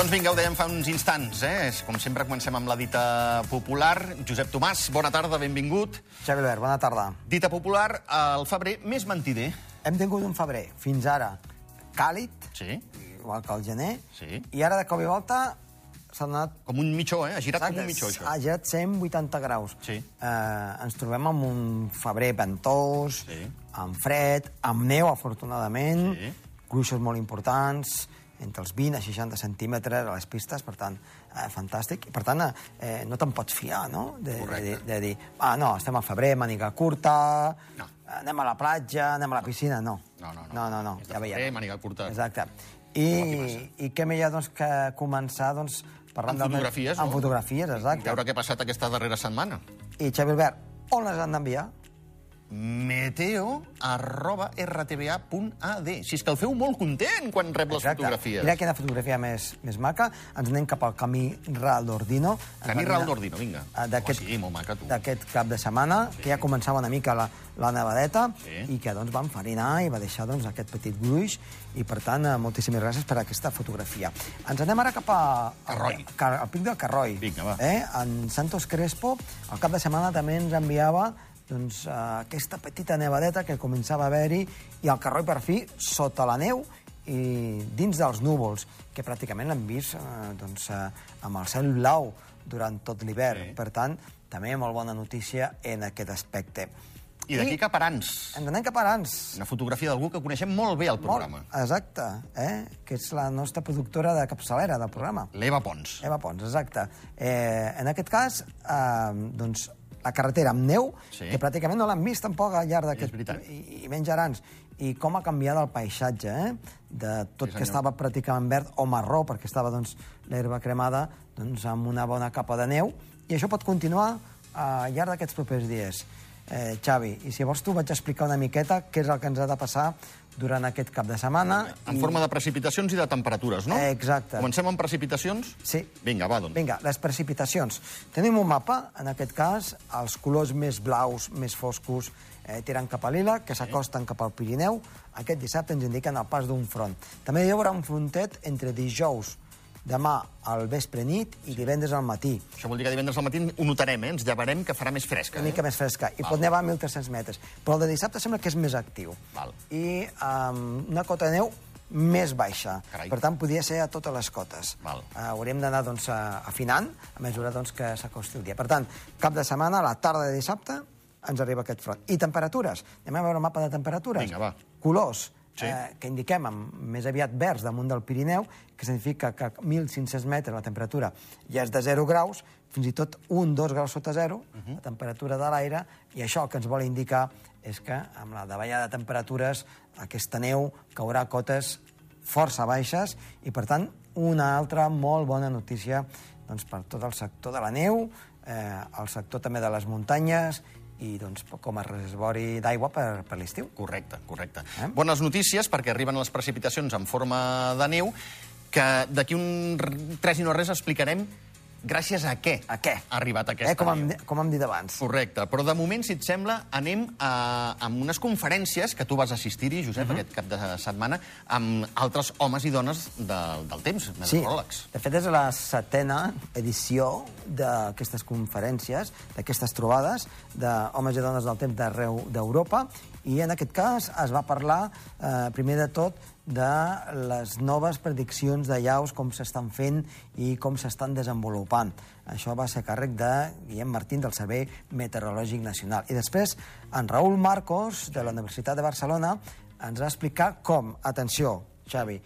Doncs vinga, ho dèiem fa uns instants, eh? Com sempre comencem amb la dita popular. Josep Tomàs, bona tarda, benvingut. Xavi Albert, bona tarda. Dita popular, el febrer més mentider. Hem tingut un febrer, fins ara, càlid, Sí, igual que el gener, Sí. i ara de cop i volta s'ha donat... com un mitjó, eh? Ha girat com un mitjó, ha això. girat 180 graus. Sí. Eh, ens trobem amb un febrer ventós, Sí. amb fred, amb neu, afortunadament, Sí. gruixos molt importants, entre els 20 a 60 centímetres a les pistes, per tant, eh, fantàstic. I, per tant, eh, no te'n pots fiar, no?, de, de, de, de dir, ah, no, estem al febrer, màniga curta, No. anem a la platja, anem a la piscina, no. No, no, no. No, no, no, És de ja febrer, màniga curta. Exacte. I, I què millor doncs, que començar doncs, parlant Amb del- fotografies, no? fotografies, exacte. Veure què ha passat aquesta darrera setmana. I Xavi Albert, on les han d'enviar? Meteo arroba rtba.ad. Si és que el feu molt content quan rep les fotografies. Mira quina fotografia més, més maca. Ens anem cap al camí Ral d'Ordino. Camí Ral d'Ordino, vinga. D'aquest sí, molt maca, tu. d'aquest cap de setmana, sí. que ja començava una mica la, la nevadeta, Sí. i que doncs, va enfarinar i va deixar doncs, aquest petit gruix, i per tant, eh, moltíssimes gràcies per aquesta fotografia. Ens anem ara cap a... Carroi. Al, al pic del Carroi. Vinga, va. Eh? En Santos Crespo, al cap de setmana també ens enviava doncs, eh, aquesta petita nevadeta que començava a haver-hi, i el Carroi, per fi, sota la neu, i dins dels núvols, que pràcticament l'hem vist eh, doncs, eh, amb el cel blau durant tot l'hivern. Sí. Per tant, també molt bona notícia en aquest aspecte. I d'aquí cap a Arans. Ens anem cap a Arans. Una fotografia d'algú que coneixem molt bé al programa. Molt, exacte, eh? que és la nostra productora de capçalera del programa. L'Eva Pons. Eva Pons, exacte. Eh, en aquest cas, eh, doncs, la carretera amb neu, Sí. que pràcticament no l'han vist tampoc al llarg d'aquest... Veritat. I, I menys Arans. I com ha canviat el paisatge, eh? De tot Sí, que estava pràcticament verd o marró, perquè estava doncs, l'herba cremada doncs, amb una bona capa de neu. I això pot continuar eh, al llarg d'aquests propers dies. Eh, Xavi, i si vols tu vaig explicar una miqueta què és el que ens ha de passar durant aquest cap de setmana. En forma de precipitacions i de temperatures, no? Eh, exacte. Comencem amb precipitacions? Sí. Vinga, va, doncs. Vinga, les precipitacions. Tenim un mapa, en aquest cas, els colors més blaus, més foscos, eh, tiren cap a l'Ila, que s'acosten cap al Pirineu. Aquest dissabte ens indiquen el pas d'un front. També hi haurà un frontet entre dijous, demà al vespre nit i divendres al matí. Això vol dir que divendres al matí ho notarem, eh? Ens llevarem que farà més fresca. Una mica més fresca. I pot nevar a 1.300 metres. Però el de dissabte sembla que és més actiu. Val. I um, una cota de neu més baixa. Carai. Per tant, podria ser a totes les cotes. Val. Uh, hauríem d'anar doncs, afinant a mesura doncs, que s'acosti el dia. Per tant, cap de setmana, a la tarda de dissabte, ens arriba aquest front. I temperatures. Anem a veure un mapa de temperatures. Vinga, va. Colors. Sí. Eh, que indiquem amb més aviat verds damunt del Pirineu, que significa que a 1.500 metres la temperatura ja és de 0 graus, fins i tot 1-2 graus sota 0, uh -huh. la temperatura de l'aire, i això el que ens vol indicar és que amb la davallada de temperatures aquesta neu caurà a cotes força baixes i, per tant, una altra molt bona notícia doncs, per tot el sector de la neu, eh, el sector també de les muntanyes i doncs, com a reservori d'aigua per, per l'estiu. Correcte, correcte. Eh? Bones notícies, perquè arriben les precipitacions en forma de neu, que d'aquí un tres i no res explicarem gràcies a què, A què? ha arribat aquesta Eh, com, hem, com hem dit abans. Correcte, però de moment, si et sembla, anem a, a unes conferències que tu vas assistir-hi, Josep, uh -huh. aquest cap de setmana, amb altres homes i dones de, del temps, meteoròlegs. De fet, és la setena edició d'aquestes conferències, d'aquestes trobades d'homes i dones del temps d'arreu d'Europa, i en aquest cas es va parlar, eh, primer de tot, de les noves prediccions de llaus, com s'estan fent i com s'estan desenvolupant. Això va ser càrrec de Guillem Martín, del Servei Meteorològic Nacional. I després, en Raül Marcos, de la Universitat de Barcelona, ens va explicar com, atenció, Xavi,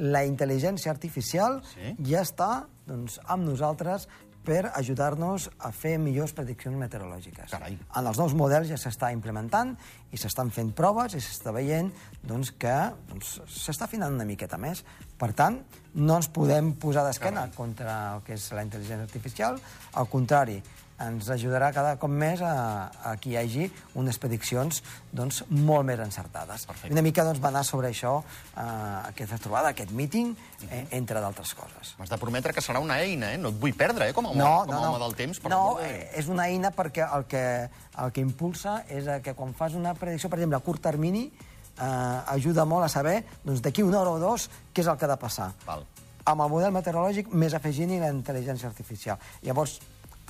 la intel·ligència artificial Sí. ja està doncs, amb nosaltres per ajudar-nos a fer millors prediccions meteorològiques. Carai. En els nous models ja s'està implementant i s'estan fent proves i s'està veient doncs, que doncs, s'està afinant una miqueta més. Per tant, no ens podem posar d'esquena contra el que és la intel·ligència artificial. Al contrari, ens ajudarà cada cop més a, a que hi hagi unes prediccions doncs, molt més encertades. Perfecte. Una mica doncs, va anar sobre això, eh, aquesta trobada, aquest míting, eh, entre d'altres coses. M'has de prometre que serà una eina, eh? No et vull perdre, eh? Com a home, No, com a no, no. home del temps. Però no, eh, és una eina perquè el que, el que impulsa és que quan fas una predicció, per exemple, a curt termini, eh, ajuda molt a saber doncs, d'aquí una hora o dos què és el que ha de passar. Val. amb el model meteorològic més afegint-hi la intel·ligència artificial. Llavors,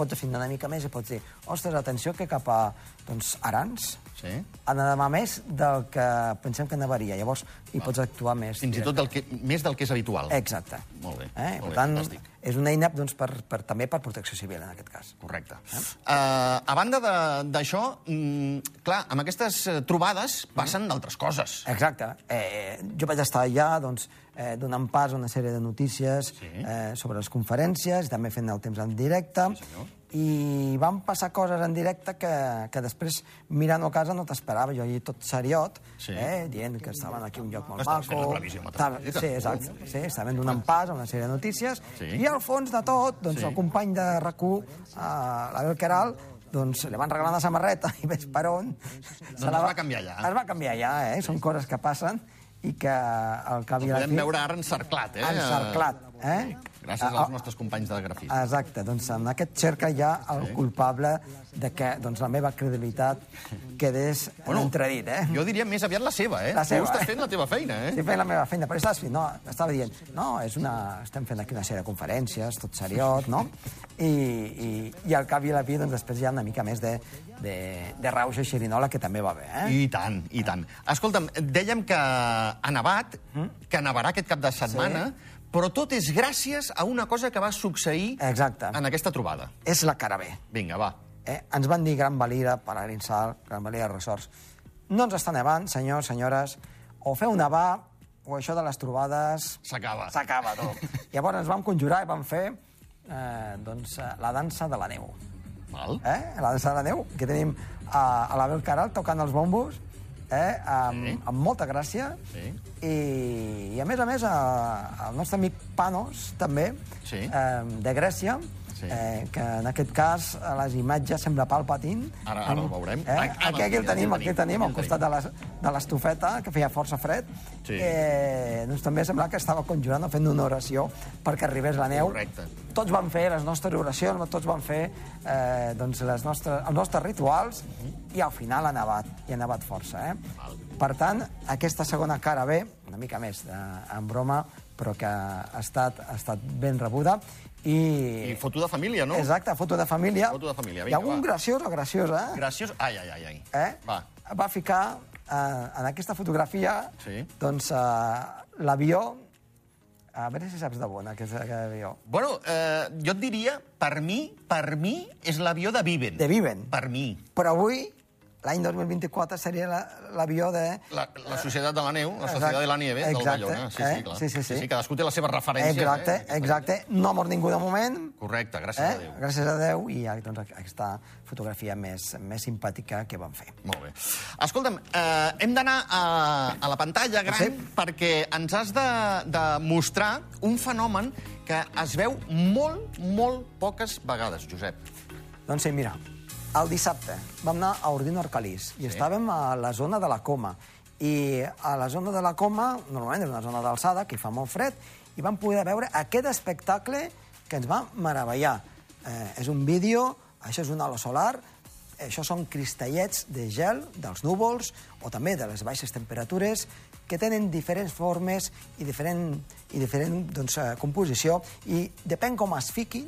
pots afinar una mica més i pots dir, ostres, atenció que cap a doncs, Arans Sí. ha de demà més del que pensem que nevaria. Llavors, hi pots actuar més. Fins i tot del que, més del que és habitual. Exacte. Molt bé, Eh? molt per bé, tant, fantàstic. és una eina doncs, per, per, també per protecció civil, en aquest cas. Correcte. Uh, a banda de- d'això, mm, clar, amb aquestes eh, trobades passen d'altres coses. Exacte. Eh, jo vaig estar allà doncs, eh, donant pas a una sèrie de notícies Sí. eh, sobre les conferències, també fent el temps en directe, Sí, senyor. I van passar coses en directe que, que després, mirant a casa, no t'esperava. Jo allà tot seriot, Sí. eh, dient que estaven aquí un lloc molt fent maco. Estava-. Sí, exacte. Sí, estaven donant pas a una sèrie de notícies. Sí. I al fons de tot, doncs, Sí. el company de RAC1, eh, l'Abel Queral, doncs li van regalar una samarreta i ves per on... se la es va canviar allà. Es va canviar allà, eh? Són coses que passen i que al cap El i a la podem fi... veure ara encerclat, eh? Encerclat, eh? Gràcies als ah. nostres companys de grafisme. Exacte, doncs en aquest cercle hi ha el culpable de que doncs, la meva credibilitat quedés bueno, en entredit, eh? Jo diria més aviat la seva, eh? La seva, tu estàs fent la teva feina, eh? Estic fent la meva feina, però estàs fent, no, estava dient, no, és una, estem fent aquí una sèrie de conferències, tot seriot, no? I, i, i al cap i a la fi, doncs, després hi ha una mica més de, de, de rauxa i xerinola, que també va bé, eh? I tant, i tant. Escolta'm, dèiem que ha nevat, que nevarà aquest cap de setmana, però tot és gràcies a una cosa que va succeir Exacte. en aquesta trobada. És la cara B. Vinga, va. Eh? Ens van dir Gran Valira, Palarinsal, Gran Valira Resorts. No ens està nevant, senyors, senyores. O feu nevar, o això de les trobades... S'acaba. S'acaba tot. Llavors ens vam conjurar i vam fer eh, doncs, la dansa de la neu. Val. Eh? La dansa de la neu, que tenim a, a l'Abel Caral tocant els bombos, eh? amb, Sí. amb molta gràcia. Sí. I, I a més a més, a, el nostre amic Panos, també, Sí. eh, de Grècia, Sí. eh, que en aquest cas a les imatges sembla Palpatine. Ara- ara el veurem. Eh? Ah, Aquí, aquí, el tenim, aquí el tenim, al costat de les- de l'estufeta, que feia força fred. Sí. Eh, doncs també sembla que estava conjurant o fent una oració perquè arribés la neu. Correcte. Tots van fer les nostres oracions, tots van fer eh, doncs les nostres, els nostres rituals i al final ha nevat, i ha nevat força. Eh? Val. Per tant, aquesta segona cara B, una mica més de, en broma, però que ha estat, ha estat ben rebuda. I, I foto de família, no? Exacte, foto de família. Foto de família, Hi vinga, ha algun va. graciós o graciosa, Graciós. Ai, ai, ai, ai. eh? Va. va ficar eh, en aquesta fotografia Sí. doncs, eh, l'avió... A veure si saps de bona, que és aquest avió. Bueno, eh, jo et diria, per mi, per mi, és l'avió de Viven. De Viven. Per mi. Però avui, l'any 2024, seria la- l'avió de... La, la Societat de la Neu, la Exacte. Societat de la Nieve, del Exacte, Ballona. Sí, eh? sí, clar. Sí, sí, sí. sí, cadascú té les seves referències. Exacte, eh? exacte. No ha mort ningú de moment, Correcte, gràcies eh? a Déu. gràcies a Déu, i doncs, aquesta fotografia més, més simpàtica que van fer. Molt bé. Escolta'm, eh, hem d'anar a, a la pantalla gran Sí. perquè ens has de, de mostrar un fenomen que es veu molt, molt poques vegades, Josep. Doncs sí, mira, el dissabte vam anar a Ordino Arcalís i estàvem a la zona de la Coma. I a la zona de la Coma, normalment és una zona d'alçada, que fa molt fred, i vam poder veure aquest espectacle que ens va meravellar. Eh, és un vídeo, això és un halo solar, això són cristallets de gel dels núvols o també de les baixes temperatures que tenen diferents formes i diferent, i diferent doncs, eh, composició i depèn com es fiquin,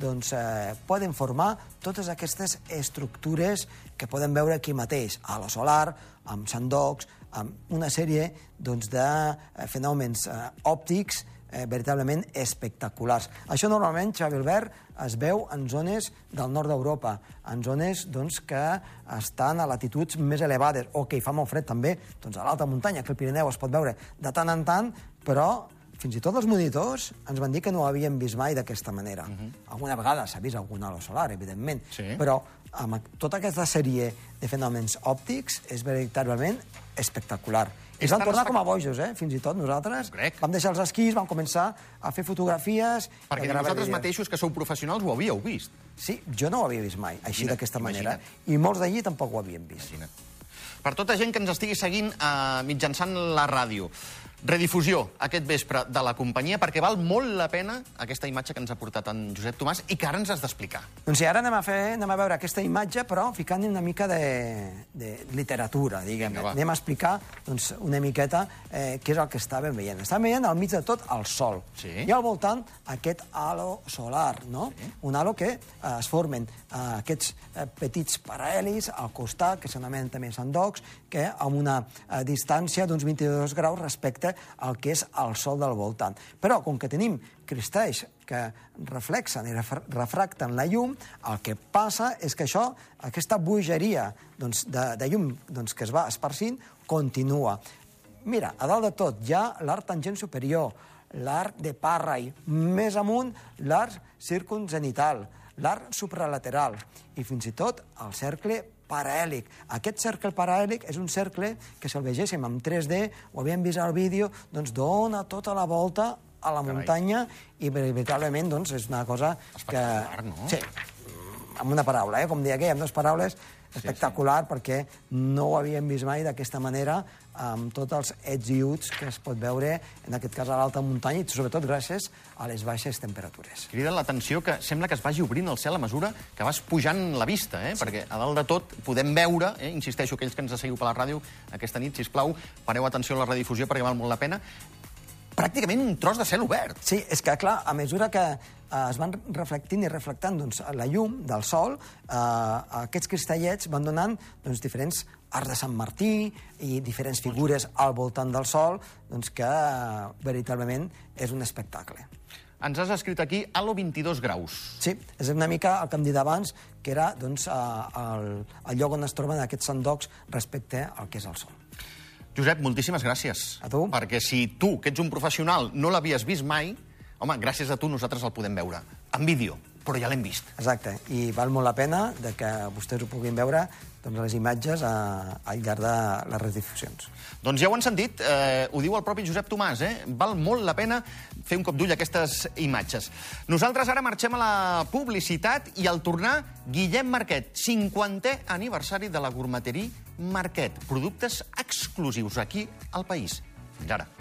doncs, eh, poden formar totes aquestes estructures que podem veure aquí mateix, a la solar, amb sandocs, amb una sèrie doncs, de eh, fenòmens eh, òptics eh, veritablement espectaculars. Això normalment, Xavi Albert, es veu en zones del nord d'Europa, en zones doncs, que estan a latituds més elevades, o que hi fa molt fred també, doncs, a l'alta muntanya, que el Pirineu es pot veure de tant en tant, però fins i tot els monitors ens van dir que no ho havien vist mai d'aquesta manera. Uh -huh. Alguna vegada s'ha vist algun halo solar, evidentment, Sí. però amb tota aquesta sèrie de fenòmens òptics és veritablement espectacular. I És vam tan tornar com a bojos, eh? fins i tot nosaltres. Vam deixar els esquís, vam començar a fer fotografies... Perquè vosaltres mateixos, que sou professionals, ho havíeu vist. Sí, jo no ho havia vist mai, així d'aquesta manera. I molts d'allí tampoc ho havien vist. Imagina't. Per tota gent que ens estigui seguint eh, mitjançant la ràdio, Redifusió aquest vespre de la companyia perquè val molt la pena aquesta imatge que ens ha portat en Josep Tomàs i que ara ens has d'explicar. Doncs sí, ara anem a, fer, anem a veure aquesta imatge, però ficant-hi una mica de, de literatura, diguem. Vinga, va. anem a explicar doncs, una miqueta eh, què és el que estàvem veient. Estàvem veient al mig de tot el sol. Sí. I al voltant aquest halo solar, no? Sí. Un halo que eh, es formen eh, aquests eh, petits paral·lelis al costat, que s'anomenen també sandocs, que amb una eh, distància d'uns 22 graus respecte al que és el sol del voltant. Però, com que tenim cristalls que reflexen i refra- refracten la llum, el que passa és que això, aquesta bogeria doncs, de, de llum doncs, que es va esparcint, continua. Mira, a dalt de tot hi ha l'arc tangent superior, l'arc de Parry, més amunt l'arc circunzenital, l'arc supralateral i fins i tot el cercle paraèlic. Aquest cercle paraèlic és un cercle que, si el vegéssim en 3D, ho havíem vist al vídeo, doncs dona tota la volta a la Carai. muntanya i veritablement doncs, és una cosa que... Espectacular, no? Sí, amb una paraula, eh? com deia aquell, amb dues paraules, espectacular, sí, sí. perquè no ho havíem vist mai d'aquesta manera, amb tots els ets i uts que es pot veure, en aquest cas a l'alta muntanya, i sobretot gràcies a les baixes temperatures. Crida l'atenció que sembla que es vagi obrint el cel a mesura que vas pujant la vista, eh? Sí. perquè a dalt de tot podem veure, eh? insisteixo, aquells que ens seguiu per la ràdio aquesta nit, si plau, pareu atenció a la redifusió perquè val molt la pena, pràcticament un tros de cel obert. Sí, és que, clar, a mesura que eh, es van reflectint i reflectant doncs, la llum del sol, eh, aquests cristallets van donant doncs, diferents arcs de Sant Martí i diferents figures al voltant del sol, doncs, que eh, veritablement és un espectacle. Ens has escrit aquí halo 22 graus. Sí, és una mica el que em dit abans, que era doncs, eh, el, el lloc on es troben aquests sandocs respecte al que és el sol. Josep, moltíssimes gràcies. A tu. Perquè si tu, que ets un professional, no l'havies vist mai, home, gràcies a tu nosaltres el podem veure. En vídeo, però ja l'hem vist. Exacte, i val molt la pena de que vostès ho puguin veure doncs, les imatges a, al llarg de les redifusions. Doncs ja ho han sentit, eh, ho diu el propi Josep Tomàs, eh? val molt la pena fer un cop d'ull a aquestes imatges. Nosaltres ara marxem a la publicitat i al tornar, Guillem Marquet, 50è aniversari de la gourmeteria Marquet. Productes exclusius aquí al país. Fins ara.